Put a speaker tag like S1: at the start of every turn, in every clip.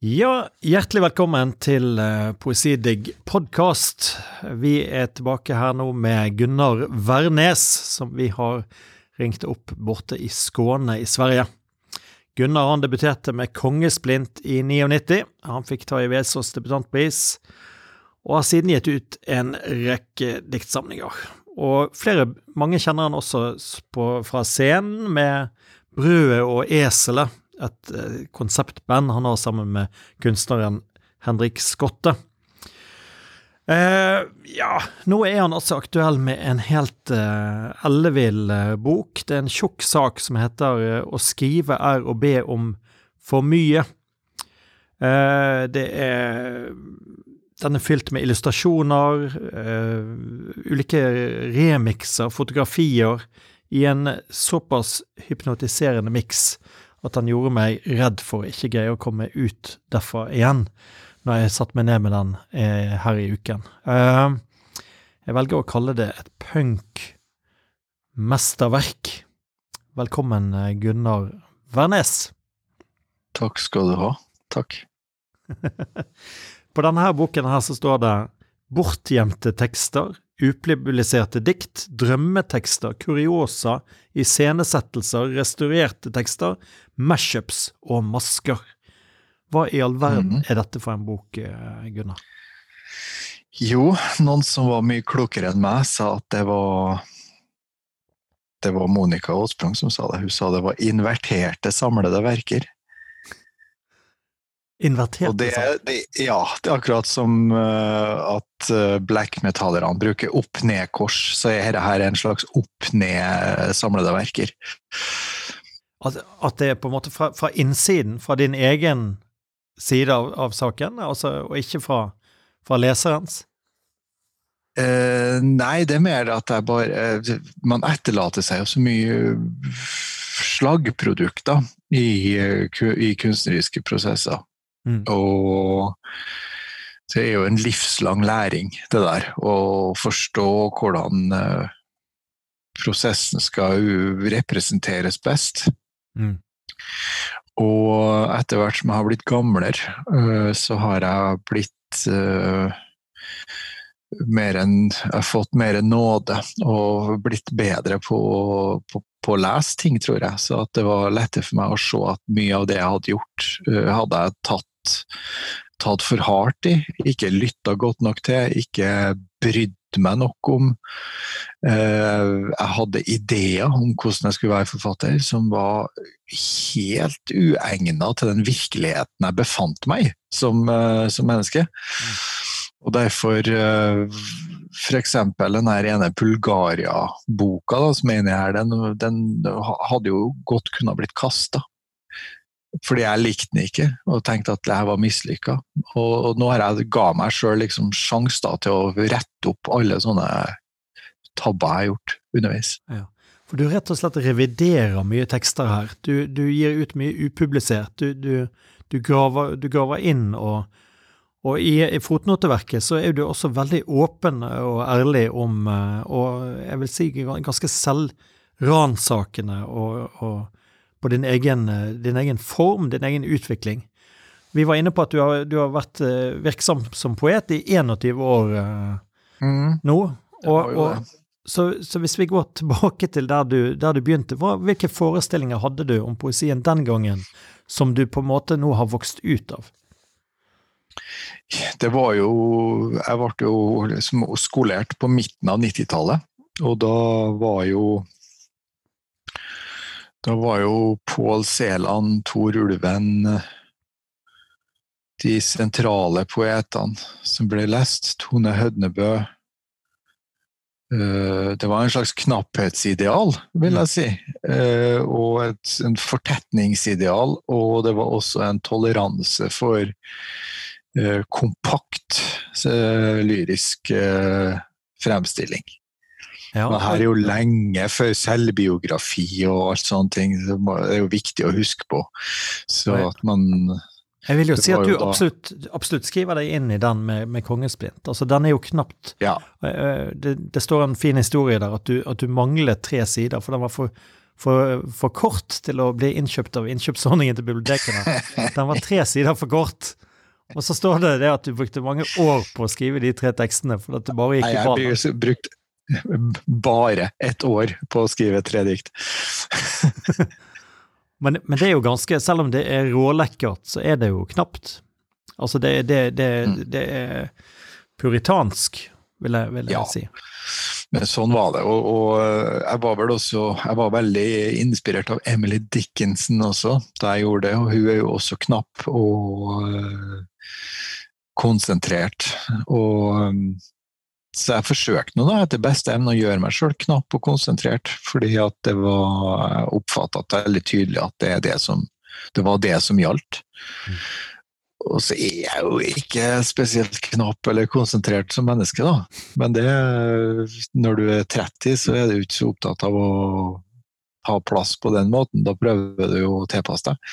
S1: Ja, hjertelig velkommen til uh, Poesidigg podkast. Vi er tilbake her nå med Gunnar Wærnes, som vi har ringt opp borte i Skåne i Sverige. Gunnar han debuterte med Kongesplint i 99. Han fikk ta i Vesås debutantpris, og har siden gitt ut en rekke diktsamlinger. Og flere, mange kjenner han også på, fra scenen med Brødet og eselet et eh, konseptband han har sammen med kunstneren Henrik Skotte. Eh, ja, nå er han altså aktuell med en helt eh, ellevill eh, bok. Det er en tjukk sak som heter eh, 'Å skrive er å be om for mye'. Eh, det er den er fylt med illustrasjoner, ulike remikser, fotografier, i en såpass hypnotiserende miks at han gjorde meg redd for å ikke greie å komme ut derfra igjen, når jeg satte meg ned med den eh, her i uken. Uh, jeg velger å kalle det et punk-mesterverk. Velkommen, eh, Gunnar Wærnes.
S2: Takk skal du ha. Takk.
S1: På denne her boken her så står det bortgjemte tekster, upubliserte dikt, drømmetekster, kuriosa, iscenesettelser, restaurerte tekster, mashups og masker. Hva i all verden mhm. er dette for en bok, eh, Gunnar?
S2: Jo, noen som var mye klokere enn meg, sa at det var Det var Monica Aasprang som sa det. Hun sa det var inverterte samlede verker.
S1: Invertert?
S2: Det, det, ja, det er akkurat som uh, at uh, black metallerne bruker opp-ned-kors, så er dette en slags opp-ned-samlede verker.
S1: At, at, det er på en måte fra, fra innsiden, fra din egen side av, av saken, altså, og ikke fra, fra leserens?
S2: Uh, nei, det er mer at jeg bare Man etterlater seg jo så mye slaggprodukter i, i kunstneriske prosesser. Mm. Og det er jo en livslang læring, det der. Å forstå hvordan uh, prosessen skal representeres best. Mm. Og etter hvert som jeg har blitt gamlere, uh, så har jeg blitt uh, mer enn Jeg har fått mer nåde og blitt bedre på, på, på å lese ting, tror jeg. Så at det var lettere for meg å se at mye av det jeg hadde gjort, hadde jeg tatt tatt for hardt i, ikke lytta godt nok til, ikke brydd meg nok om. Eh, jeg hadde ideer om hvordan jeg skulle være forfatter, som var helt uegna til den virkeligheten jeg befant meg som, eh, som menneske. Og derfor uh, F.eks. den her ene Bulgaria-boka som er inni her, den, den, hadde jo godt kunnet blitt kasta. Fordi jeg likte den ikke og tenkte at det her var mislykka. Og, og, nå har jeg ga meg sjøl liksom sjanse til å rette opp alle sånne tabber jeg har gjort underveis.
S1: Ja. For du rett og slett reviderer mye tekster her. Du, du gir ut mye upublisert. Du, du, du graver, graver, inn, og, og i, i, fotnoteverket så er du også veldig åpen og ærlig om, eh, og jeg vil si ganske selvransakende og, og på din egen, eh, din egen, form, din egen utvikling. Vi var inne på at du har, du har vært eh, virksom som poet i 21 år uh, mm. nå. Og, og, så, så, hvis vi går tilbake til der du, der du begynte, hva, hvilke forestillinger hadde du om poesien den gangen som du på en måte nå har vokst ut av?
S2: Det var jo Jeg ble jo skolert på midten av 90-tallet, og da var jo da var jo Pål Seland, Tor Ulven de sentrale poetene som ble lest. Tone Hødnebø. Eh, det var en slags knapphetsideal, vil jeg si. Eh, og et en fortetningsideal. Og det var også en toleranse for eh, kompakt lyrisk fremstilling. Ja. Men her er jo lenge før selvbiografi og alt sånne ting. Det er jo viktig å huske på. Så at man
S1: jeg vil jo si at du absolutt, absolutt, skriver deg inn i den med, med Kongesplint. Altså, den er jo knapt
S2: ja.
S1: Eh, det, det, står en fin historie der at du, at du manglet tre sider, for den var for, for, for, kort til å bli innkjøpt av innkjøpsordningen til bibliotekene. Den var tre sider for kort. Og så står det det at du brukte mange år på å skrive de tre tekstene. for at det bare gikk i.
S2: Jeg har brukt bare ett år på å skrive tre dikt.
S1: men, men, det er jo ganske Selv om det er rålekkert, så er det jo knapt. Altså, det, det, det, mm. det er puritansk, vil jeg, vil jeg ja. si.
S2: Men sånn var det. Og, og, jeg var vel også Jeg var veldig inspirert av Emily Dickinson også da jeg gjorde det. Og hun er jo også knapp og øh, konsentrert. Og um, så jeg forsøkte nå da, etter beste evne å gjøre meg sjøl knapp og konsentrert, fordi at det var oppfatta veldig tydelig at det, det, som, det var det som gjaldt. Mm. Og så er jeg jo ikke spesielt knapp eller konsentrert som menneske, da. Men det, når du er 30, så er du ikke så opptatt av å ha plass på den måten. Da prøver du jo å tilpasse deg.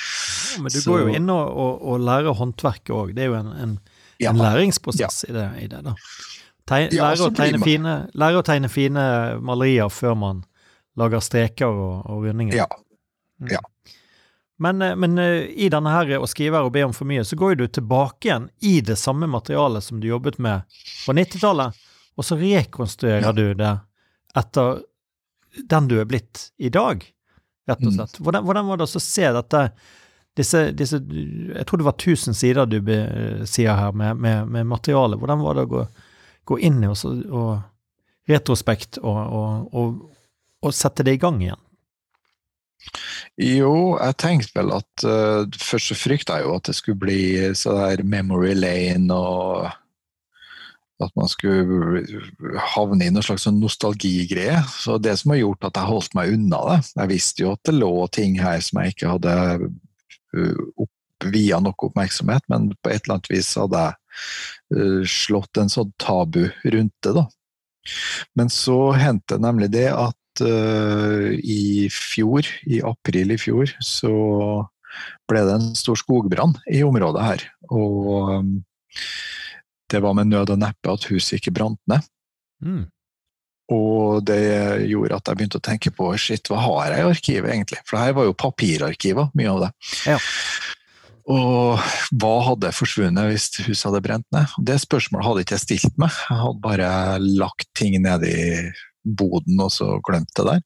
S1: Ja, men du så, går jo inn og, og, og lærer håndverket òg. Det er jo en, en, ja, en læringsprosess ja. i, det, i, det, da. Tegn, lære, å tegne fine, lære å tegne fine malerier før man lager streker og, og rundinger.
S2: Ja. Mm. ja.
S1: Men, eh, men, eh, i denne her å skrive og be om for mye, så går du tilbake igjen i det samme materialet som du jobbet med på 90-tallet, og så rekonstruerer ja. du det etter den du er blitt i dag, rett og mm. slett. Hvordan, hvordan var det å se dette disse, disse, Jeg tror det var 1000 sider du be, sier her med, med, med, materialet. Hvordan var det å gå, gå inn i og, og retrospekt og, og, og sette det i gang igjen?
S2: Jo, jeg tenkte vel at uh, Først så frykta jeg jo at det skulle bli så der memory lane og at man skulle havne i noen slags sånn nostalgigreie. Så det som har gjort at jeg holdt meg unna det Jeg visste jo at det lå ting her som jeg ikke hadde uh, opp, via nok oppmerksomhet, men på et eller annet vis hadde jeg slått en sånn tabu rundt det, da. Men så hendte nemlig det at uh, i fjor, i april i fjor, så ble det en stor skogbrann i området her. Og um, det var med nød og neppe at huset ikke brant ned. Mm. Og det gjorde at jeg begynte å tenke på shit, hva har jeg i arkivet egentlig? For det her var jo papirarkiver, mye av det. Ja. Og hva hadde forsvunnet hvis huset hadde brent ned? Det spørsmålet hadde ikke jeg stilt meg. Jeg hadde bare lagt ting ned i boden og så glemt det der.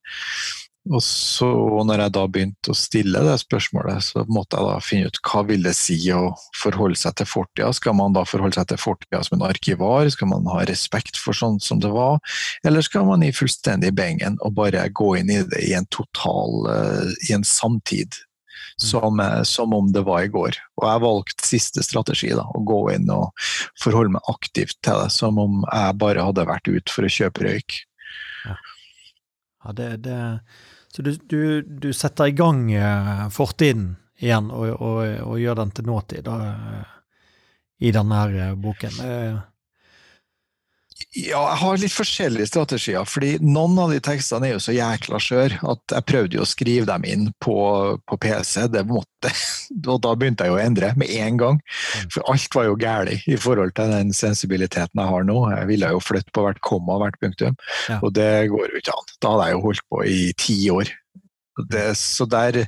S2: Og så når jeg da begynte å stille det spørsmålet, så måtte jeg da finne ut hva vil det si å forholde seg til fortida. Skal man da forholde seg til fortida som en arkivar, skal man ha respekt for sånn som det var, eller skal man i fullstendig bengen og bare gå inn i det i en total uh, i en samtid? Som, uh, som, om det var i går. Og jeg valgte siste strategi, da, å gå inn og forholde meg aktivt til det, som om jeg bare hadde vært ute for å kjøpe røyk.
S1: Ja, det, det, så du, du, du, setter i gang uh, fortiden igjen og, og, og, gjør den til nåtid da, uh, i denne her boken.
S2: Ja, jeg har litt forskjellige strategier. fordi Noen av de tekstene er jo så jækla skjør at jeg prøvde jo å skrive dem inn på, på PC. det måtte, Og da begynte jeg jo å endre med en gang. Mm. For alt var jo galt i forhold til den sensibiliteten jeg har nå. Jeg ville jo flytte på hvert komma hvert punktum, ja. og det går jo ikke an. Da hadde jeg jo holdt på i ti år. Det, så der,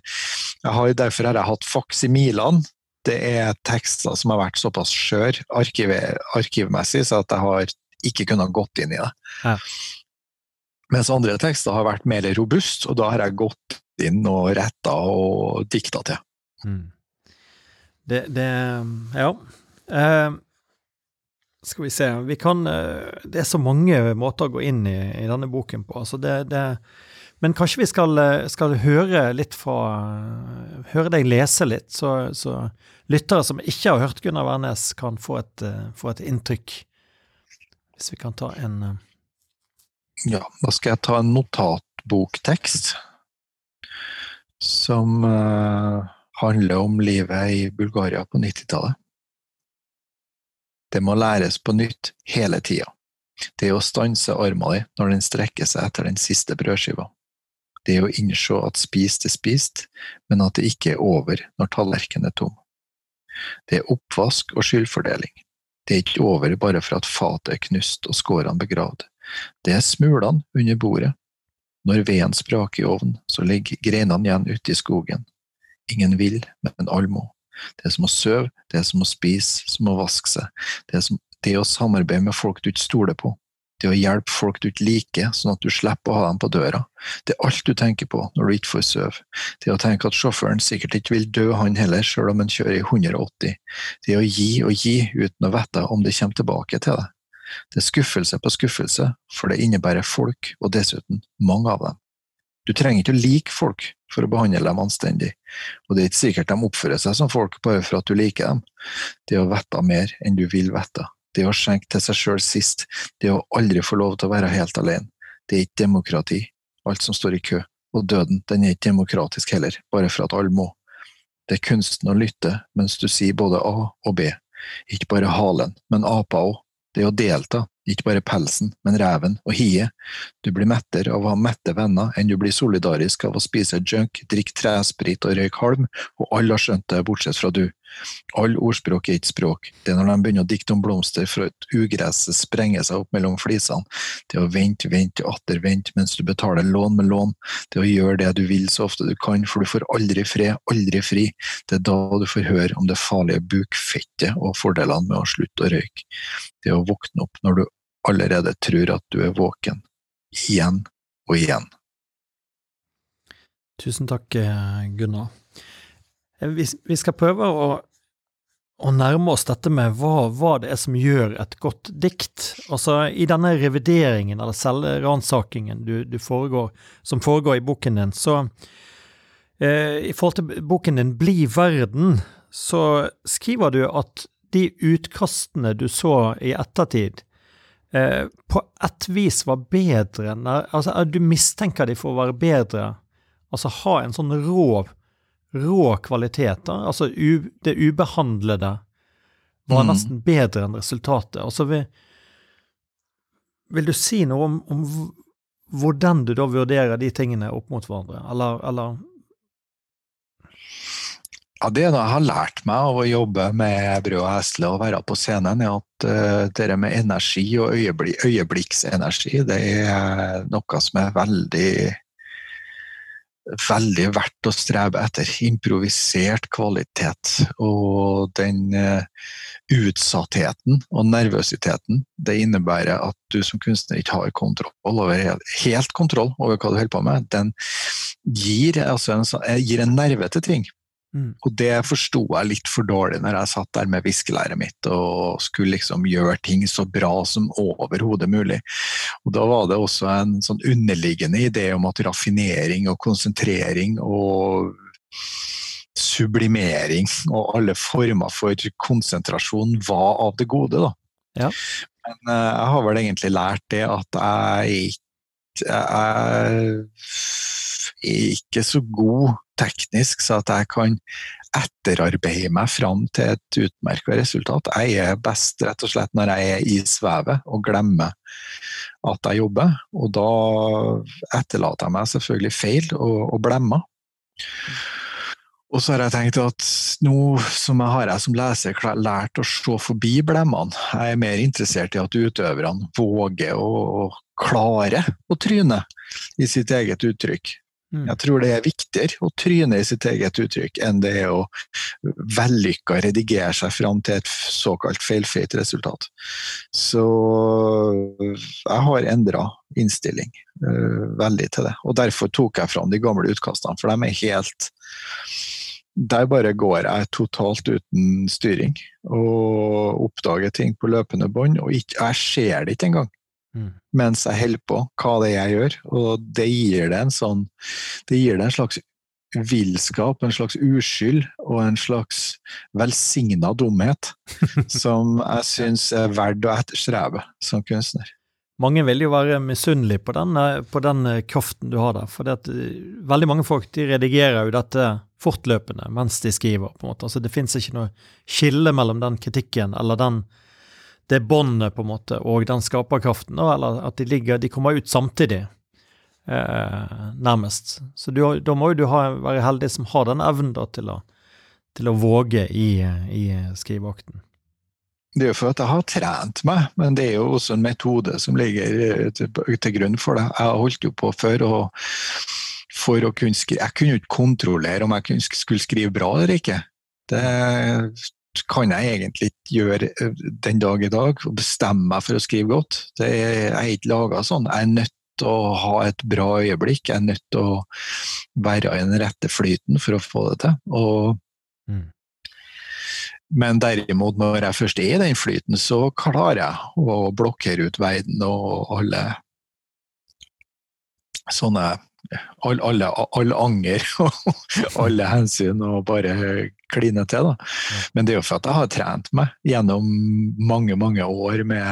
S2: har, Derfor har jeg hatt faksimilene. Det er tekster som har vært såpass skjør arkiv, arkivmessig, så at jeg har ikke kunne ha gått inn i det. Ja. Mens andre tekster har vært mer robust, og da har jeg gått inn og retta og dikta til. Mm.
S1: Det, det, Ja. Uh, skal vi se Vi kan uh, Det er så mange måter å gå inn i, i denne boken på. Altså det, det, men kanskje vi skal, skal, høre litt fra Høre deg lese litt, så, så lyttere som ikke har hørt Gunnar Wærnes, kan få et, få et inntrykk hvis vi kan ta en uh...
S2: Ja, da skal jeg ta en notatboktekst som uh, handler om livet i Bulgaria på 90-tallet. Det må læres på nytt hele tida. Det er å stanse armen din når den strekker seg etter den siste brødskiva. Det er å innse at spist er spist, men at det ikke er over når tallerkenen er tom. Det er oppvask og skyldfordeling. Det er ikke over bare for at fatet er knust og skårene begravd. Det er smulene under bordet. Når veden spraker i ovnen, så ligger greinene igjen ute i skogen. Ingen vil, men alle må. Det er som å sove, det er som å spise, som å vaske seg. Det er som det å samarbeide med folk du ikke stoler på. Det å hjelpe folk du ikke liker, sånn at du slipper å ha dem på døra. Det er alt du tenker på når du ikke får sove. Det å tenke at sjåføren sikkert ikke vil dø, han heller, selv om han kjører i 180. Det å gi og gi uten å vite om det kommer tilbake til deg. Det er skuffelse på skuffelse, for det innebærer folk, og dessuten mange av dem. Du trenger ikke å like folk for å behandle dem anstendig, og det er ikke sikkert de oppfører seg som folk bare for at du liker dem. Det er å vite mer enn du vil vite, det å skjenke til seg sjøl sist, det å aldri få lov til å være helt alene, det er ikke demokrati, alt som står i kø, og døden den er ikke demokratisk heller, bare for at alle må. Det er kunsten å lytte mens du sier både A og B, ikke bare halen, men apa òg, det å delta, ikke bare pelsen, men reven og hiet. Du blir mettere av å ha mette venner enn du blir solidarisk av å spise junk, drikke tresprit og røyke halm, og alle har skjønt det, bortsett fra du. All ordspråk er ikke språk. Det er når de begynner å dikte om blomster for at ugresset sprenger seg opp mellom flisene. Det å vente, vente atter vente mens du betaler lån med lån. Det å gjøre det du vil så ofte du kan, for du får aldri fred, aldri fri. Det er da du får høre om det farlige bukfettet og fordelene med å slutte å røyke. Det å våkne opp når du allerede tror at du er våken. Igjen og igjen.
S1: Tusen takk, eh, Gunnar. Eh, vi, skal prøve å, å, nærme oss dette med hva, hva, det er som gjør et godt dikt. Altså, I denne revideringen eller selvransakingen foregår, som foregår i boken din, så eh, I forhold til boken din Bli verden, så skriver du at de utkastene du så i ettertid, eh, på et vis var bedre enn Altså, du mistenker de for å være bedre, altså ha en sånn rå rå kvaliteter. Altså u, det ubehandlede var mm. nesten bedre enn resultatet. Altså vil, vil du si noe om, om, hvordan du da vurderer de tingene opp mot hverandre, eller, eller
S2: ja, Det jeg har lært meg av å jobbe med Brød og Hesle og være på scenen, er at uh, det med energi og øyeblik, øyeblikksenergi det er noe som er veldig veldig verdt å strebe etter. Improvisert kvalitet. Og den uh, utsattheten og nervøsiteten det innebærer at du som kunstner ikke har kontroll over, helt kontroll over hva du holder på med, den gir, altså en, sånn, gir en nerve til ting. Mm. Og det forsto jeg litt for dårlig når jeg satt der med viskelæret mitt og skulle liksom gjøre ting så bra som overhodet mulig. Og da var det også en sånn underliggende idé om at raffinering og konsentrering og sublimering og alle former for konsentrasjon var av det gode, da.
S1: Ja.
S2: Men uh, jeg har vel egentlig lært det at jeg ikke jeg er ikke så god teknisk, så at jeg kan etterarbeide meg fram til et utmerket resultat. Jeg er best rett og slett når jeg er i svevet og glemmer at jeg jobber. Og da etterlater jeg meg selvfølgelig feil og, og blemmer. Og så har jeg tenkt at nå som jeg har jeg som leser lært å se forbi blemmene. Jeg er mer interessert i at utøverne våger å klare å tryne i sitt eget uttrykk. Mm. Jeg tror det er viktigere å tryne i sitt eget uttrykk enn det er å vellykka redigere seg fram til et såkalt feilfritt resultat. Så jeg har endra innstilling uh, veldig til det. Og derfor tok jeg fram de gamle utkastene, for de er helt der bare går jeg totalt uten styring og oppdager ting på løpende bånd, og jeg ser det ikke engang. Mm. Mens jeg holder på hva det er jeg gjør, og det gir det en sånn Det gir det en slags villskap, en slags uskyld og en slags velsigna dumhet som jeg syns er verdt å etterstrebe som kunstner.
S1: Mange vil jo være misunnelige på, på, den eh, kraften du har der. For det at, eh, veldig mange folk de redigerer jo dette fortløpende mens de skriver. på en måte. Altså Det fins ikke noe skille mellom den kritikken eller den det båndet, på en måte, og den skaperkraften, eller at de, ligger, de kommer ut samtidig, eh, nærmest. Så du, da må jo du ha, være heldig som har den evnen da, til, å, til å våge i, i skriveakten.
S2: det er jo for at jeg har trent meg, men det er jo også en metode som ligger eh, til, grunn for det. Jeg har holdt jo på før og for å kunne skrive Jeg kunne ikke kontrollere om jeg skulle skrive bra eller ikke. Det kan jeg egentlig ikke gjøre eh, den dag i dag, og bestemme meg for å skrive godt. Det er, jeg er ikke laga sånn. Jeg er nødt til å ha et bra øyeblikk, jeg er nødt til å være i den rette flyten for å få det til. Og mm. Men derimot, når jeg først er i den flyten, så klarer jeg å blokkere ut verden og alle sånne Alle, alle, all anger og alle hensyn, og bare kline til. da. Men det er jo for at jeg har trent meg gjennom mange, mange år med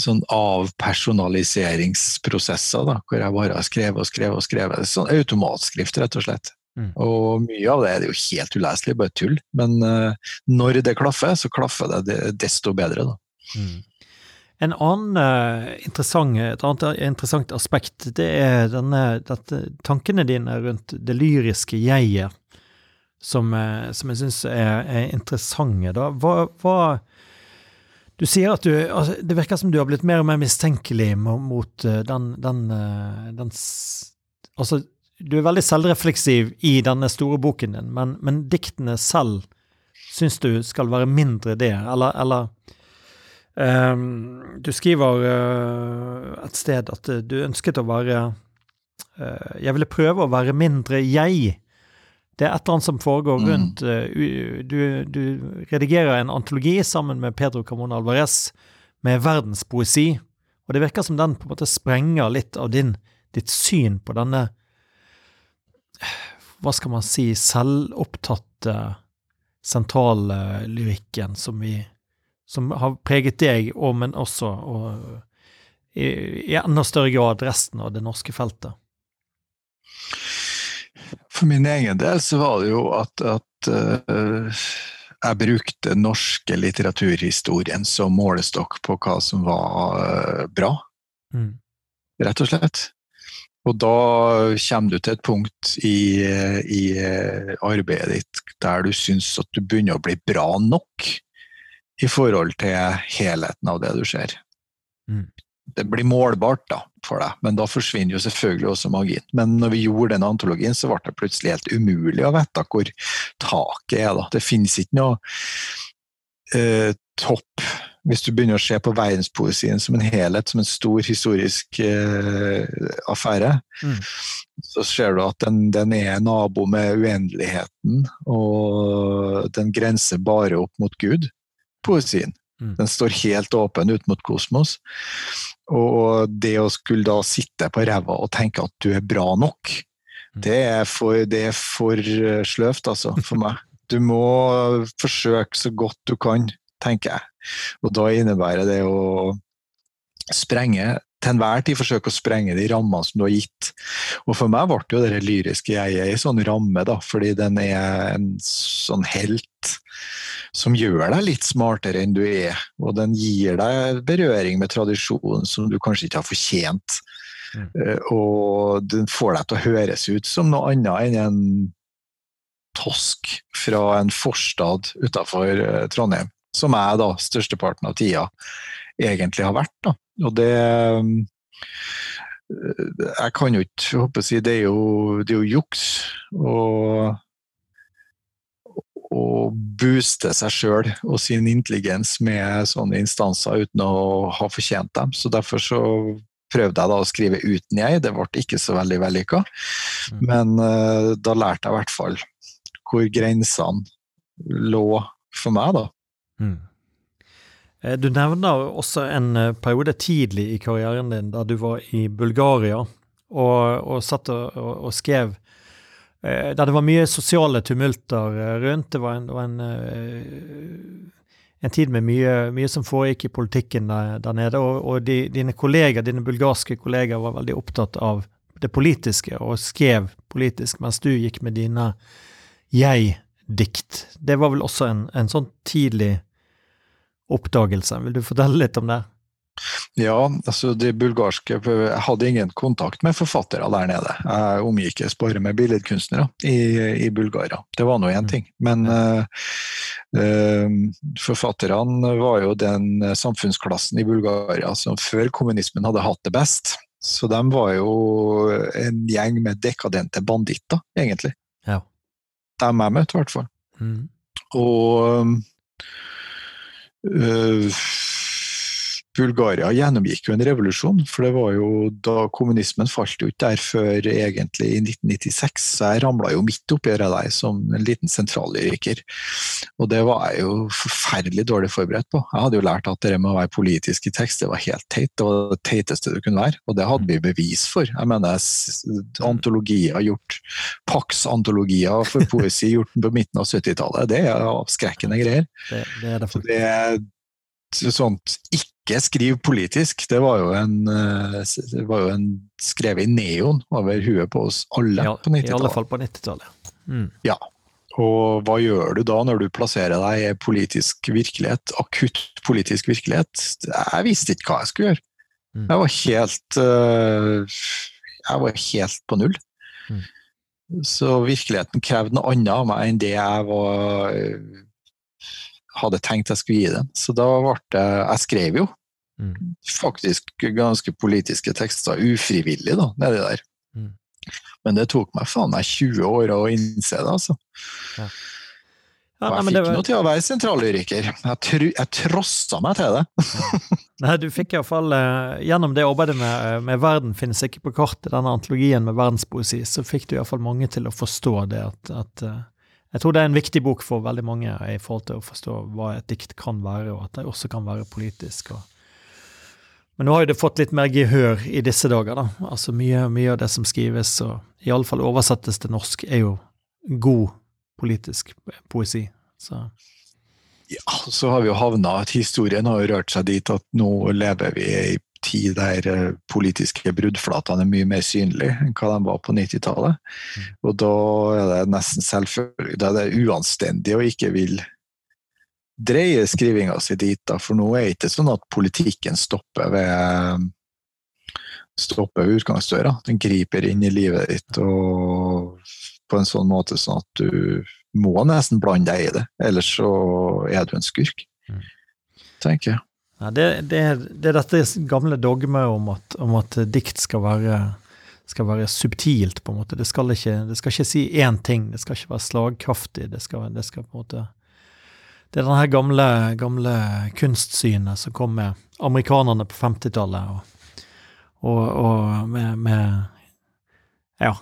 S2: sånn avpersonaliseringsprosesser, da, hvor jeg bare har skrevet og skrevet og skrevet. Sånn automatskrift, rett og slett. Mm. Og mye av det er jo helt uleselig, bare tull. Men uh, når det klaffer, så klaffer det, det desto bedre, da. Mm.
S1: En annen uh, interessant, et annet interessant aspekt, det er denne, dette, tankene dine rundt det lyriske jeget, som, uh, som jeg syns er, er, interessante. da. Hva, hva du sier at du altså, Det virker som du har blitt mer og mer mistenkelig mot, mot den, den, den Altså, du er veldig selvrefleksiv i denne store boken din, men, men diktene selv syns du skal være mindre det, eller, eller um, Du skriver uh, et sted at du ønsket å være uh, Jeg ville prøve å være mindre jeg. Det er et eller annet som foregår mm. rundt uh, du, du, redigerer en antologi sammen med Pedro Carmona Alvarez med verdenspoesi, og det virker som den på en måte sprenger litt av din, ditt syn på denne hva skal man si, selvopptatte sentrallyrikken som, vi, som har preget deg, og, men også og, i, i enda større grad resten av det norske feltet?
S2: For min egen del så var det jo at, at uh, jeg brukte norske litteraturhistorien som målestokk på hva som var uh, bra. Mm. Rett og slett. Og da kommer du til et punkt i, i arbeidet ditt der du syns at du begynner å bli bra nok i forhold til helheten av det du ser. Mm. Det blir målbart da, for deg, men da forsvinner jo selvfølgelig også magien. Men når vi gjorde den antologien, så ble det plutselig helt umulig å vite hvor taket er. da. Det finnes ikke noe eh, topp hvis du begynner å se på verdenspoesien som en helhet, som en stor historisk eh, affære, mm. så ser du at den, den, er nabo med uendeligheten, og den grenser bare opp mot Gud, poesien. Mm. Den står helt åpen ut mot kosmos. Og det å skulle da sitte på ræva og tenke at du er bra nok, mm. det er for, det er for eh, sløvt, altså, for meg. Du må forsøke så godt du kan tenker jeg. Og da innebærer det å sprenge til enhver tid forsøke å sprenge de rammene som du har gitt. Og for meg ble jo det lyriske jeg er i sånn ramme, da, fordi den er en sånn helt som gjør deg litt smartere enn du er. Og den gir deg berøring med tradisjonen som du kanskje ikke har fortjent. Mm. Uh, og den får deg til å høres ut som noe annet enn en tosk fra en forstad utafor uh, Trondheim som jeg da størsteparten av tida egentlig har vært. da. Og det eh, Jeg kan jo ikke håpe å si Det er jo, det er jo juks å booste seg sjøl og sin intelligens med sånne instanser uten å ha fortjent dem. Så derfor så prøvde jeg da å skrive uten jeg. Det ble ikke så veldig vellykka. Mm. Men uh, da lærte jeg i hvert fall hvor grensene lå for meg, da. Mm.
S1: Eh, du nevner også en eh, periode tidlig i karrieren din da du var i Bulgaria og, og satt og, og, skrev eh, der det var mye sosiale tumulter rundt. Det var en, det var en, en tid med mye, mye, som foregikk i politikken der, der nede. Og, og de, dine kolleger, dine bulgarske kolleger var veldig opptatt av det politiske og skrev politisk, mens du gikk med dine jeg dikt. Det var vel også en, en sånn tidlig oppdagelse. Vil du fortelle litt om det?
S2: Ja, altså de bulgarske Jeg hadde ingen kontakt med forfattere der nede. Jeg omgikkes bare med billedkunstnere i, i Bulgaria. Det var nå én mm. ting. Men uh, uh, forfatterne var jo den samfunnsklassen i Bulgaria som før kommunismen hadde hatt det best. Så de var jo en gjeng med dekadente banditter, egentlig. Ja. Dem jeg møtte, i hvert fall. Mm. Og Uh, Bulgaria gjennomgikk jo en revolusjon, for det var jo da kommunismen falt ut der før egentlig i 1996. Så jeg ramla jo midt oppi det der som en liten sentrallyriker. Og det var jeg jo forferdelig dårlig forberedt på. Jeg hadde jo lært at det med å være politisk i tekst, det var helt teit. Det var det teiteste det kunne være, og det hadde vi bevis for. Jeg mener antologier gjort, Pax-antologier for poesi gjort på midten av 70-tallet, det er avskrekkende greier. Det, det er det, det sånt ikke ikke skriv politisk. Det var jo en, eh, var jo en skrevet i neon over huet på oss alle ja, på 90-tallet.
S1: I alle fall på 90-tallet.
S2: Mm. Ja. Og hva gjør du da når du plasserer deg i politisk virkelighet, akutt politisk virkelighet? Jeg visste ikke hva jeg skulle gjøre. Mm. Jeg var helt uh, Jeg var helt på null. Mm. Så virkeligheten krevde noe annet av meg enn det jeg var hadde tenkt jeg skulle gi den. Så da ble det Jeg skrev jo mm. faktisk ganske politiske tekster ufrivillig da, nedi der. Mm. Men det tok meg faen meg 20 år å innse det, altså. Ja. Ja, nei, jeg fikk var... noe til å være sentrallyriker. Jeg, tr jeg trossa meg til det.
S1: Nei, du fikk iallfall uh, Gjennom det arbeidet med, uh, med 'Verden finnes ikke på kartet', denne antologien med verdenspoesi, så fikk du iallfall mange til å forstå det at, at uh, jeg tror det er en viktig bok for veldig mange i forhold til å forstå hva et dikt kan være, og at det også kan være politisk. Men nå har jo det fått litt mer gehør i disse dager, da. Altså mye, mye av det som skrives, og iallfall oversettes til norsk, er jo god politisk poesi. Så
S2: ja, så har vi jo havna at historien har rørt seg dit at nå lever vi i tid der eh, politiske bruddflatene er mye mer synlige enn hva de var på 90-tallet. Mm. Og da er det nesten selvfølgelig Da er det uanstendig å ikke vil dreie skrivinga si dit, da, for nå er det ikke sånn at politikken stopper ved stopper ved utgangsdøra. Den griper inn i livet ditt og på en sånn måte sånn at du må nesten blande deg i det, ellers så er du en skurk. Mm. Tenker jeg.
S1: Ja, det, det, det, er dette gamle dogmet om om at dikt skal være, skal være, subtilt, på en måte. Det skal, ikke, det skal ikke si én ting, det skal ikke være slagkraftig. Det skal, det skal på en måte Det er denne gamle, gamle kunstsynet som kom med amerikanerne på 50-tallet, og, og, og, med, med Ja.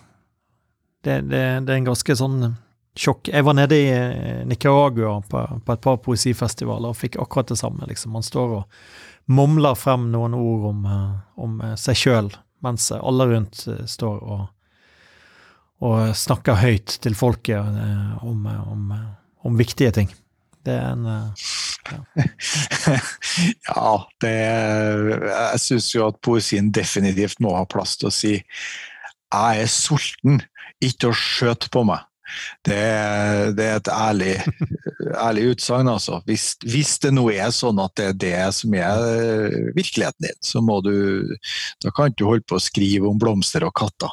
S1: Det, det er en ganske sånn sjokk. Jeg var nede i eh, Nicaragua på, på, et par poesifestivaler og fikk akkurat det samme. liksom. Man står og mumler frem noen ord om, eh, om eh, seg sjøl, mens alle rundt står og, og snakker høyt til folket om, om, om viktige ting. Det er en
S2: ja. ja, det Jeg syns jo at poesien definitivt må ha plass til å si 'jeg er sulten, ikke å skjøte på meg'. Det, det er et ærlig, ærlig utsagn, altså. Hvis, hvis, det nå er sånn at det er det som er eh, virkeligheten din, så må du Da kan du holde på å skrive om blomster og katter.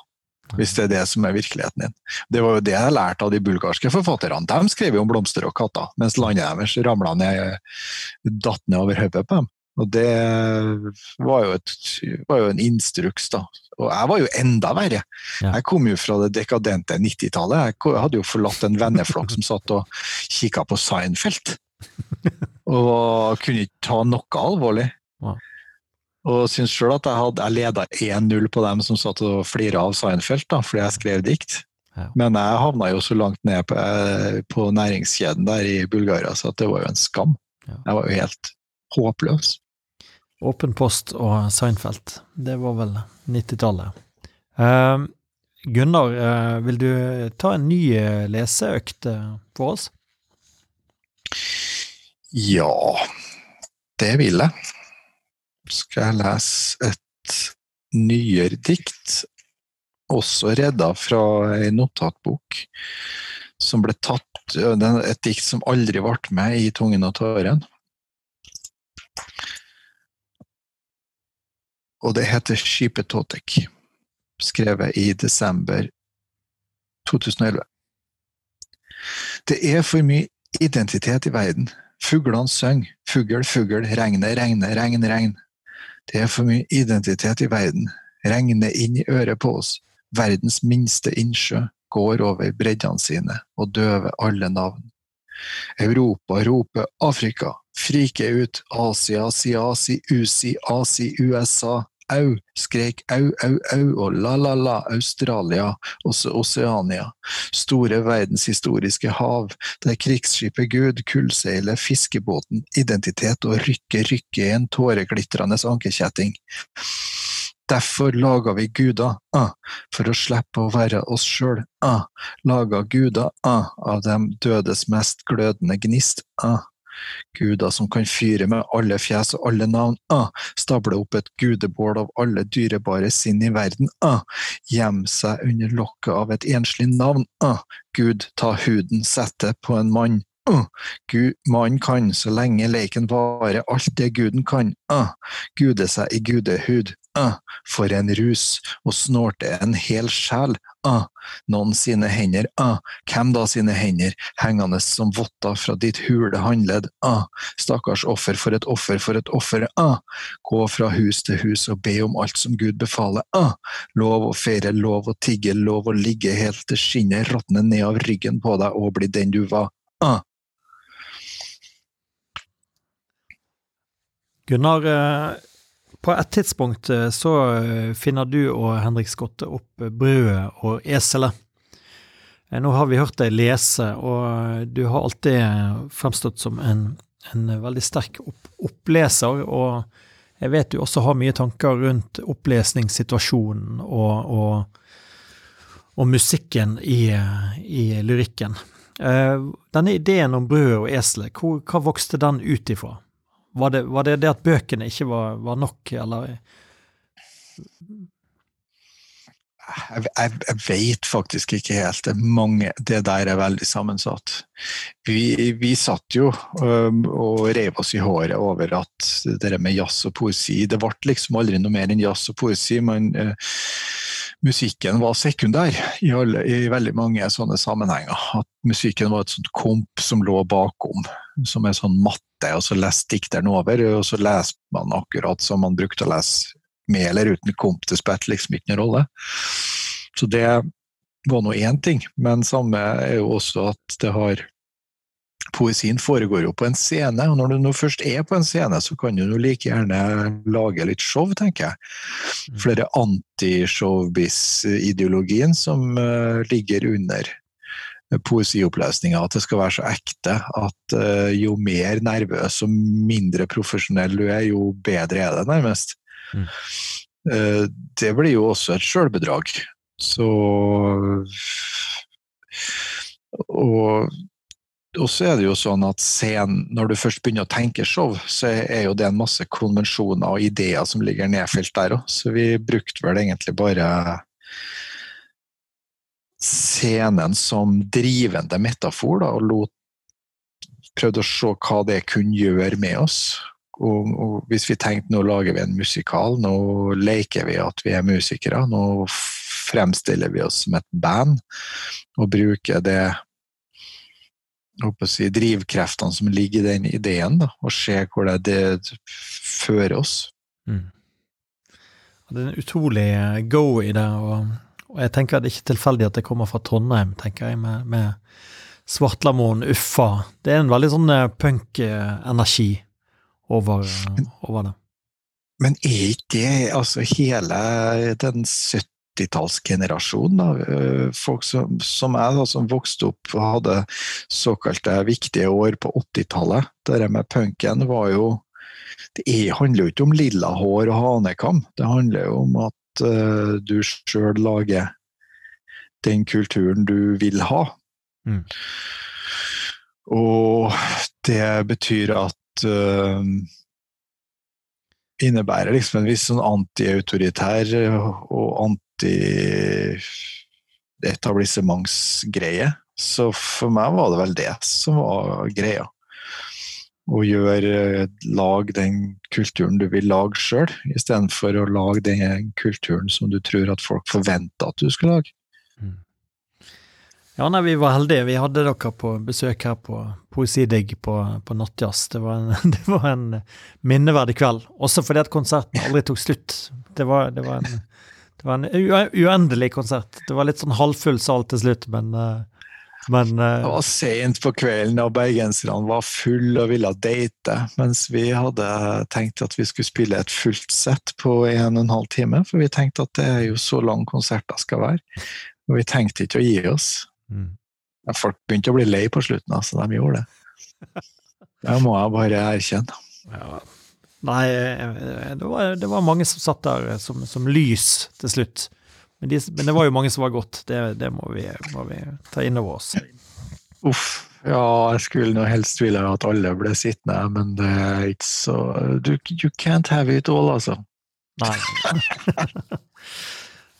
S2: Hvis det er det som er virkeligheten din. Det var jo det jeg lærte av de bulgarske forfatterne. De skrev jo om blomster og katter, mens landet deres ramla ned, datt ned over hodet på dem. Og det var jo, et, var jo, en instruks, da. Og jeg var jo enda verre. Ja. Jeg kom jo fra det dekadente 90-tallet. Jeg hadde jo forlatt en venneflokk som satt og kikka på Seinfeld. Og kunne ikke ta noe alvorlig. Wow. Og syns sjøl at jeg, hadde, jeg leda 1-0 på dem som satt og flira av Seinfeld, da, fordi jeg skrev dikt. Ja. Men jeg havna jo så langt ned på, eh, på næringskjeden der i Bulgaria, så det var jo en skam. Jeg var jo helt håpløs.
S1: Åpen post og Seinfeld. Det var vel 90-tallet. Uh, Gunnar, uh, vil du ta en ny uh, leseøkt eh, for oss?
S2: Ja, det vil jeg. Skal jeg lese et nyere dikt, også redda fra ei notatbok, som ble tatt Et dikt som aldri ble med i Tungen og tåren. Og det heter Skipetotek. Skrevet i desember 2011. Det er for mye identitet i verden. Fuglene synger. Fugl, fugl, regne, regne, regn, regn. Det er for mye identitet i verden. Regner inn i øret på oss. Verdens minste innsjø går over breddene sine og døver alle navn. Europa roper Afrika, frike ut Asia, Siasi, Usi, Asi, USA, au, skrek au, au, au og la-la-la, Australia, også Oseania, store verdenshistoriske hav, der krigsskipet Gud kullseiler fiskebåten Identitet og rykker, rykker i en tåreglitrende ankerkjetting. Derfor laga vi guder, ah, for å slippe å være oss sjøl. Ah, laga guder ah, av dem dødes mest glødende gnist. Ah, Guder som kan fyre med alle fjes og alle navn. Ah, stable opp et gudebål av alle dyrebare sinn i verden. Ah, Gjem seg under lokket av et enslig navn. Ah, Gud, ta huden, sette på en mann. Uh, Gud, Mannen kan, så lenge leiken varer, alt det guden kan. Uh, gude seg i gudehud. Uh, for en rus, og snorte en hel sjel. Uh, noen sine hender, uh, hvem da sine hender, hengende som votter fra ditt hule håndledd, uh, stakkars offer for et offer for et offer, uh, gå fra hus til hus og be om alt som Gud befaler, uh, lov å feire, lov å tigge, lov å ligge helt til skinnet råtner ned av ryggen på deg og bli den du var, uh.
S1: Gunnar, på et tidspunkt eh, så eh, finner du og Henrik Skotte opp eh, brødet og eselet. Nå har vi hørt deg lese, og du har alltid fremstått som en, en veldig sterk opp, oppleser. Og jeg vet du også har mye tanker rundt opplesningssituasjonen og, og, og musikken i, i lyrikken. Denne ideen om brødet og eselet, hva vokste den ut ifra? Var det, var det, det at bøkene ikke var, var nok, eller?
S2: Jeg, jeg, jeg, vet faktisk ikke helt. Det, mange, det der er veldig sammensatt. Vi, vi satt jo um, og rev oss i håret over at det med jazz og poesi Det ble liksom aldri noe mer enn jazz og poesi. men uh, musikken var sekundær i, alle, i, veldig mange sånne sammenhenger. At musikken var et sånt komp som lå bakom, som er sånn matte, og så leste dikteren over, og så leste man akkurat som man brukte å lese med eller uten komp. Det spilte liksom ikke noen rolle. Så det var nå én ting, men samme er jo også at det har poesien foregår jo på en scene, og når du nå først er på en scene, så kan du jo like gjerne lage litt show, tenker jeg. Mm. For det er anti-showbiz-ideologien som uh, ligger under poesiopplesninga, at det skal være så ekte at uh, jo mer nervøs og mindre profesjonell du er, jo bedre er det, nærmest. Mm. Uh, det blir jo også et sjølbedrag. Så Og og så er det jo sånn at scenen, når du først begynner å tenke show, så er jo det en masse konvensjoner og ideer som ligger nedfelt der òg. Så vi brukte vel egentlig bare scenen som drivende metafor, da, og lot, prøvde å se hva det kunne gjøre med oss. Og, og hvis vi tenkte nå lager vi en musikal, nå leker vi at vi er musikere, nå fremstiller vi oss som et band, og bruker det si, drivkreftene som ligger i den ideen, da, og se hvor det, det fører oss. Mm.
S1: Det er en utrolig eh, go i det, og, og, jeg tenker at det er ikke tilfeldig at det kommer fra Trondheim, tenker jeg, med, med Svartlamoen, Uffa. Det er en veldig sånn eh, punk-energi over, over, det.
S2: Men er ikke det altså hele den 70 80-tallsgenerasjon. Eh, folk som, som jeg, da, som vokste opp og hadde såkalte viktige år på 80-tallet. Det med punken var jo Det handler jo ikke om lilla hår og hanekam. Det handler jo om at uh, du sjøl lager den kulturen du vil ha. Mm. Og det betyr at uh, innebærer liksom en viss sånn antiautoritær og anti-etablissementsgreie. Så for meg var det vel det som var greia. Å gjør, eh, lag den kulturen du vil lage sjøl, istedenfor å lage den kulturen som du tror at folk forventer at du skal lage. Mm.
S1: Ja, nei, vi var heldige. Vi hadde dere på besøk her på Poesidigg på, på Nattjazz. Det, det, var en minneverdig kveld. Også fordi at konserten aldri tok slutt. Det var, det var, en, det var en, uendelig konsert. Det var litt sånn halvfull sal til slutt, men uh, men, uh,
S2: det var seint på kvelden, og bergenserne var fulle og ville date. Mens vi hadde tenkt at vi skulle spille et fullt sett på en og en halv time. For vi tenkte at det er jo så lang konserter skal være. Og vi tenkte ikke å gi oss. Mm. Folk begynte å bli lei på slutten, altså. De gjorde det. Det må jeg bare erkjenne. Ja.
S1: Nei, eh, det var, det var, mange som satt der som, som lys til slutt. Men, de, men, det var jo mange som var godt. Det, det må, vi, må, vi, ta inn over oss.
S2: Uff. Ja, jeg skulle nå helst ville at alle ble sittende, men det er ikke så du, You can't have it all, altså. Nei.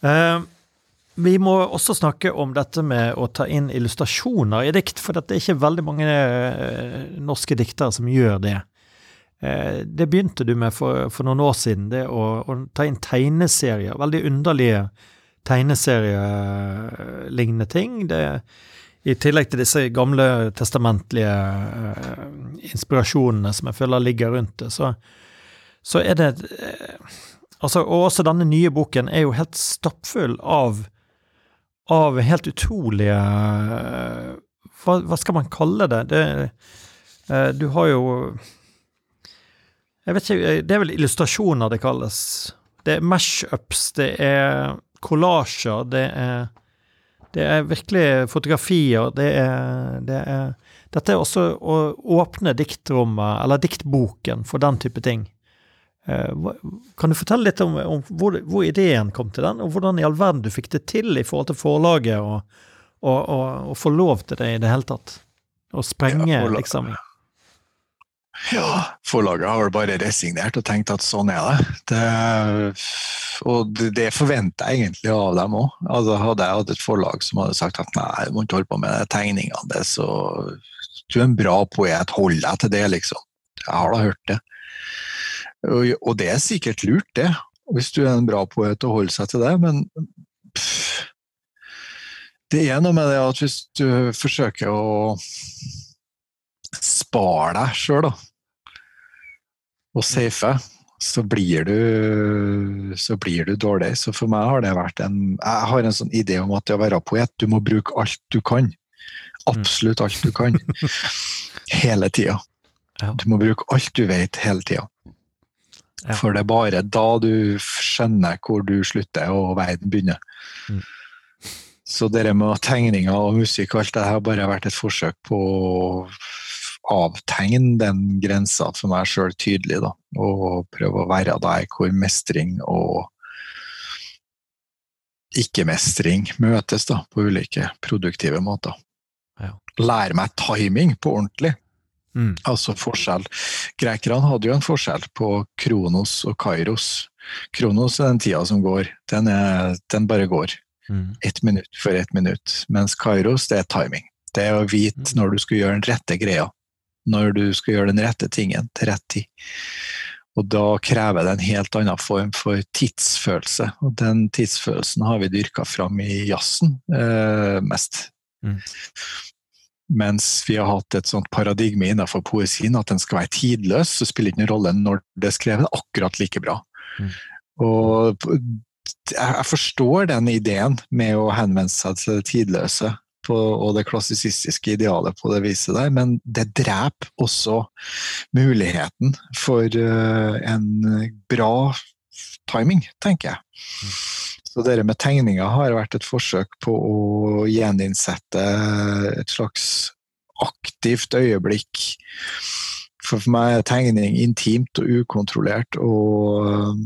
S1: uh, vi må også snakke om dette med å ta inn illustrasjoner i dikt, for det er ikke veldig mange norske diktere som gjør det. Uh, det begynte du med for, for noen år siden, det å, å ta inn tegneserier. Veldig underlige tegneserielignende ting. Det, I tillegg til disse gamle testamentlige uh, inspirasjonene som jeg føler ligger rundt det, så, så er det uh, altså, Og også denne nye boken er jo helt stappfull av, av helt utrolige uh, hva, hva, skal man kalle det? det du har jo Jeg vet ikke, det er vel illustrasjoner det kalles. Det er mash-ups, det er kollasjer, det er det er virkelig fotografier. Det er, det er, Dette er også å åpne diktrommet, eller diktboken, for den type ting. Eh, kan du fortelle litt om, om hvor, hvor, ideen kom til den, og hvordan i all verden du fikk det til i forhold til forlaget, og, og, og, og få lov til det i det hele tatt? Å sprenge, ja, liksom?
S2: Ja, forlaget har vel bare resignert og tenkt at sånn er det. det og det forventer jeg egentlig av dem òg. Altså, hadde jeg hatt et forlag som hadde sagt at nei, du må ikke holde på med tegningene, det, så du er en bra poet, hold deg til det, liksom. Jeg har da hørt det. Og, og det er sikkert lurt, det. Hvis du er en bra poet og holder seg til det, men pff, det er noe med det at hvis du forsøker å spare deg sjøl, da, og safe, så blir, du, så blir du dårlig. Så for meg har det vært en Jeg har en sånn idé om at det å være poet, du må bruke alt du kan. Absolutt alt du kan. hele tida. Du må bruke alt du vet, hele tida. For det er bare da du skjønner hvor du slutter og verden begynner. Mm. Så det med tegninger og musikk og alt det har bare vært et forsøk på avtegne den grensa for meg sjøl tydelig, da. Og prøve å være der hvor mestring og ikke-mestring møtes da, på ulike produktive måter. Ja. Lære meg timing på ordentlig. Mm. Altså forskjell. Grekerne hadde jo en forskjell på kronos og kairos. Kronos er den tida som går. Den, er, den bare går. Mm. Ett minutt for ett minutt. Mens kairos, det er timing. Det er å vite mm. når du skal gjøre den rette greia når du skal gjøre den rette tingen til rett tid. Og da krever det en helt annen form for tidsfølelse, og den tidsfølelsen har vi dyrka fram i jazzen eh, mest. Mm. Mens vi har hatt et sånt paradigme innenfor poesien at den skal være tidløs, så spiller ikke noen rolle når det er skrevet, akkurat like bra. Mm. Og jeg forstår den ideen med å henvende seg til det tidløse, på, og det klassisistiske idealet på det viset der, men det dreper også muligheten for uh, en bra timing, tenker jeg. Mm. Så det med tegninga har vært et forsøk på å gjeninnsette et slags aktivt øyeblikk. For for meg er tegning intimt og ukontrollert og uh,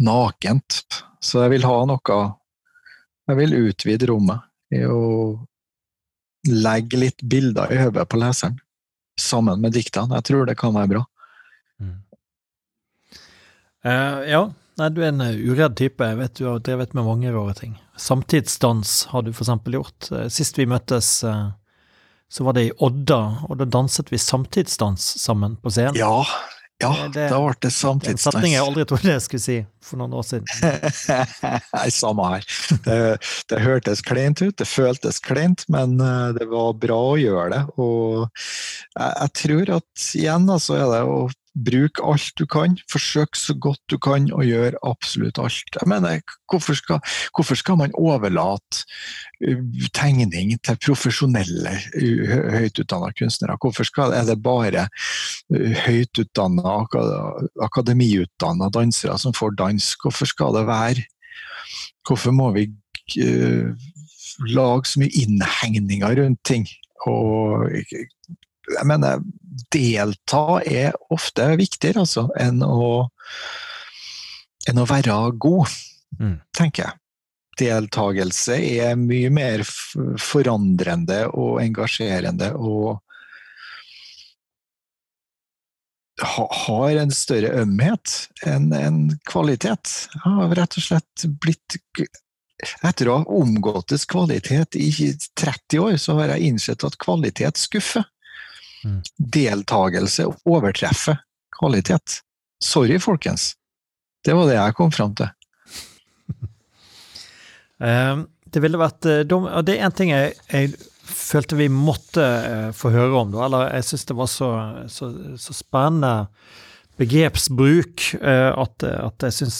S2: nakent. Så jeg vil ha noe Jeg vil utvide rommet i å legge litt bilder i hodet på leseren sammen med diktene. Jeg tror det kan være bra. Mm.
S1: Uh, ja, Nei, du er en uh, uredd type. Jeg vet du har drevet med mange rare ting. Samtidsdans har du eksempel gjort. Uh, sist vi møttes, så var det i Odda, og da danset vi samtidsdans sammen på scenen.
S2: Ja, ja, det, da ble det samtidsdans.
S1: En setning jeg aldri trodde jeg skulle si for noen år siden.
S2: Nei, samme her. Det, det, hørtes kleint ut, det føltes kleint, men eh, det var bra å gjøre det. Og jeg, jeg tror at igjen, altså, er det å Bruk alt du kan, forsøk så godt du kan og gjør absolutt alt. Jeg mener, hvorfor skal, hvorfor skal man overlate uh, tegning til profesjonelle, høyt utdanna kunstnere? Hvorfor skal, er det bare uh, høyt utdanna, akademiutdanna dansere som får dans? Hvorfor skal det være Hvorfor må vi lage så mye innhegninger rundt ting? Og jeg mener, delta er ofte viktigere altså, enn, å, enn å være god, mm. tenker jeg. Deltagelse er mye mer forandrende og engasjerende og har en større ømhet enn en kvalitet. Jeg har rett og slett blitt Etter å ha omgåttes kvalitet i 30 år, så har jeg innsett at kvalitet skuffer. Mm. Deltagelse overtreffer kvalitet. Sorry, folkens. Det var det jeg kom fram til.
S1: Ehm, det ville vært eh, og Det er én ting jeg, jeg, følte vi måtte uh, få høre om, da. Eller jeg syns det var så, så, så spennende begrepsbruk at, at, jeg syns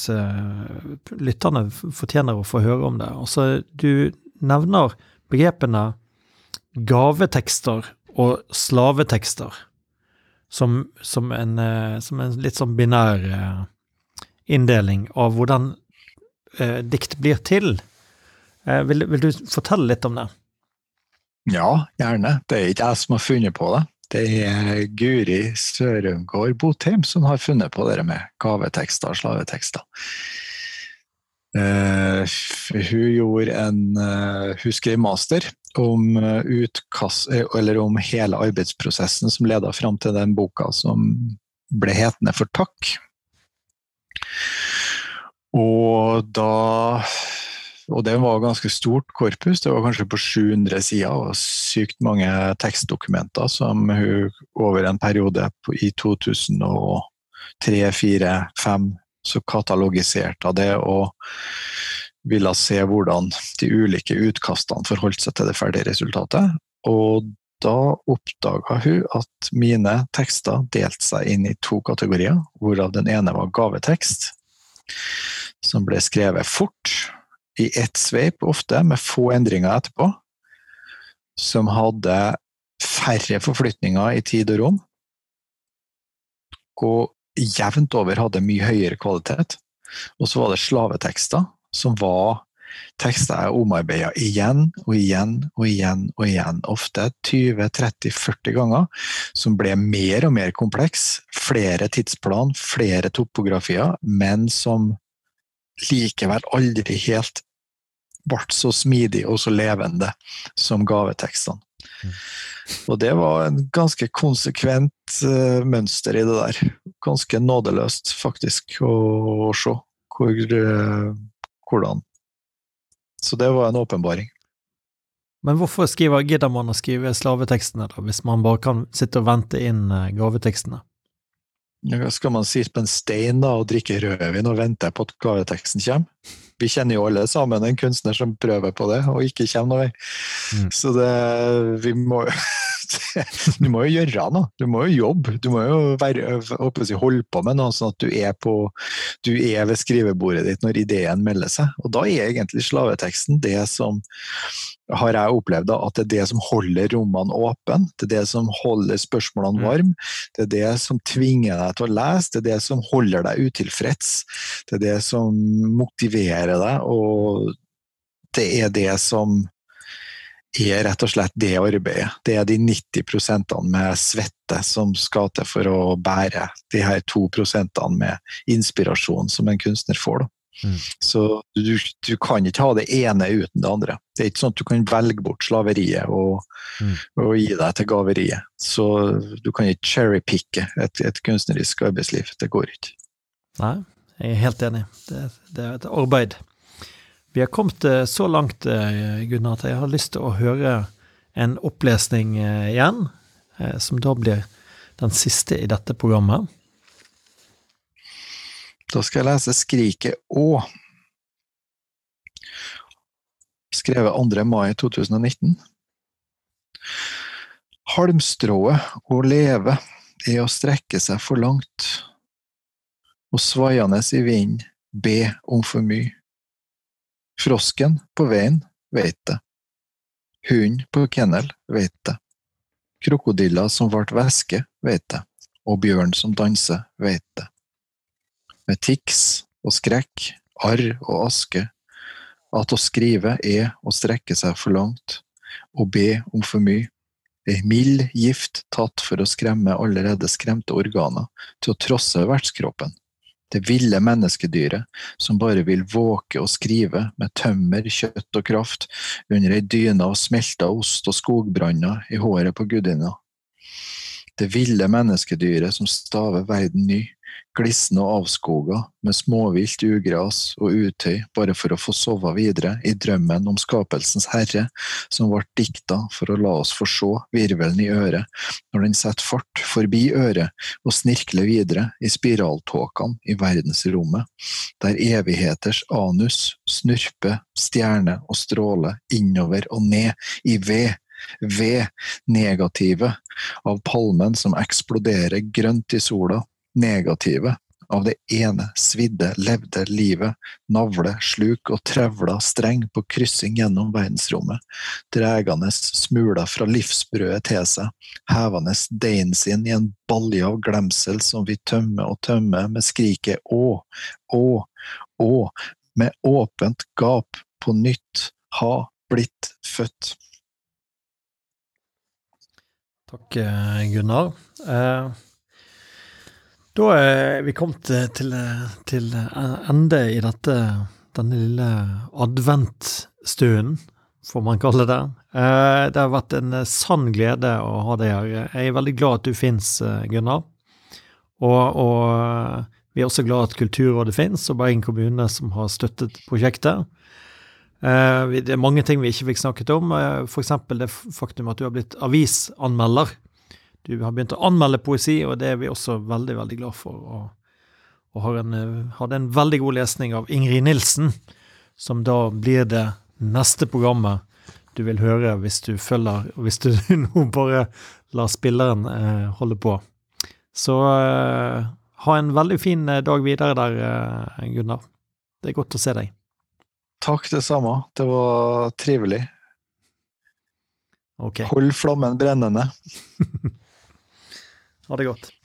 S1: lytterne fortjener å få høre om det. Altså, du nevner begrepene gavetekster og slavetekster som, som, en, eh, som en, litt sånn binær eh, inndeling av hvordan eh, dikt blir til. Eh, vil, vil, du fortelle litt om det?
S2: Ja, gjerne. Det er ikke jeg som har funnet på det. Det er Guri Sørumgård Botheim som har funnet på det med gavetekster og slavetekster. Uh, hun gjorde en uh, Hun skrev master om, eh, utkast, eh, om hele arbeidsprosessen som leda fram til den boka som ble hetende for Takk. Og da Og det var ganske stort korpus, det var kanskje på 700 sider og sykt mange tekstdokumenter som hun over en periode i 2003, 2004, 2005 så katalogiserte av det. og ville se hvordan de ulike utkastene forholdt seg til det ferdige resultatet. Og da oppdaga hun at mine tekster delte seg inn i to kategorier, hvorav den ene var gavetekst, som ble skrevet fort, i ett sveip ofte, med få endringer etterpå, som hadde færre forflytninger i tid og rom, og jevnt over hadde mye høyere kvalitet. Og så var det slavetekster, som var tekster jeg omarbeida igjen og igjen og igjen og igjen. Ofte 20-30-40 ganger, som ble mer og mer kompleks. Flere tidsplan, flere topografier, men som likevel aldri helt ble så smidig og så levende som gavetekstene. Mm. Og det var en ganske konsekvent uh, mønster i det der. Ganske nådeløst, faktisk, å, å se hvor uh, hvordan. Så det var en åpenbaring.
S1: Men hvorfor skriver, gidder man å skrive slavetekstene, da, hvis man bare kan sitte og vente inn eh, gavetekstene?
S2: Ja, skal man sitte på en stein da, og drikke rødvin og vente på at gaveteksten kommer? Vi kjenner jo alle sammen en kunstner som prøver på det, og ikke kommer noen vei. Mm. Så det, vi må du må jo gjøre noe. Du må jo jobbe. Du må jo være, si, holde på med noe, sånn at du er, på, du er ved skrivebordet ditt når ideen melder seg. Og da er egentlig slaveteksten det som har jeg opplevd da, at det er det som holder rommene åpne, det er det som holder spørsmålene mm. varme, det er det som tvinger deg til å lese, det er det som holder deg utilfreds, det er det som motiverer deg, og det er det som er rett og slett det arbeidet. Det er de 90% med svette som skal til for å bære de her to prosentene med inspirasjon som en kunstner får. Mm. Så du, du, kan ikke ha det ene uten det andre. Det er ikke sånn at du kan velge bort slaveriet og, mm. og gi deg til gaveriet. Så du kan ikke cherrypicke et, et kunstnerisk arbeidsliv. Det går ikke.
S1: Nei, jeg er helt enig. Det, det er et arbeid. Vi har kommet eh, så langt, eh, Gunnar, at jeg har lyst til å høre en opplesning igjen, som da blir den siste i dette programmet.
S2: Da skal jeg lese Skriket Å. Skrevet 2. mai 2019. Halmstrået å leve er å strekke seg for langt, og svaiende i vinden be om for mye. Frosken på veien veit det. Hunden på kennel veit det. Krokodiller som vart væske veit det, og bjørn som danser veit det. Med tics og skrekk, arr og aske, at å skrive er å strekke seg for langt, og be om for mye. Ei mild gift tatt for å skremme allerede skremte organer til å trosse vertskroppen. Det ville menneskedyret som bare vil våke og skrive med tømmer, kjøtt og kraft under ei dyne av smelta ost og skogbranner i håret på gudinna. Det ville menneskedyret som staver verden ny, glissende og avskoga, med småvilt, ugras og utøy, bare for å få sove videre i drømmen om skapelsens herre, som ble dikta for å la oss få se virvelen i øret, når den setter fart forbi øret og snirkler videre i spiraltåkene i verdensrommet, der evigheters anus snurper stjerne og stråle innover og ned i ved ved negativet av palmen som eksploderer grønt i sola, negative av det ene svidde, levde livet, navle, sluk og trevla streng på kryssing gjennom verdensrommet, dregende smuler fra livsbrødet til seg, hevende deigen sin i en balje av glemsel som vi tømmer og tømmer med skriket å, å, å, med åpent gap på nytt, ha blitt født.
S1: Takk, eh, Gunnar. Eh da er vi kommet til, til ende i dette, denne lille adventstunden, får man kalle det. Eh, det har vært en sann glede å ha deg her. Jeg er veldig glad at du fins, Gunnar. Og, og, vi er også glad at Kulturrådet fins, og Bergen kommune som har støttet prosjektet. Eh, det er mange ting vi ikke fikk snakket om, eh, f.eks. det faktum at du har blitt avisanmelder. Du har begynt å anmelde poesi, og det er vi også veldig, veldig glad for. Og, og har en, hadde en veldig god lesning av Ingrid Nilsen, som da blir det neste programmet du vil høre hvis du følger Hvis du nå bare lar spilleren eh, holde på. Så eh, ha en veldig fin eh, dag videre der, eh, Gunnar. Det er godt å se deg.
S2: Takk, det samme. Det var trivelig.
S1: Okay.
S2: Hold flammen brennende.
S1: Ha det godt.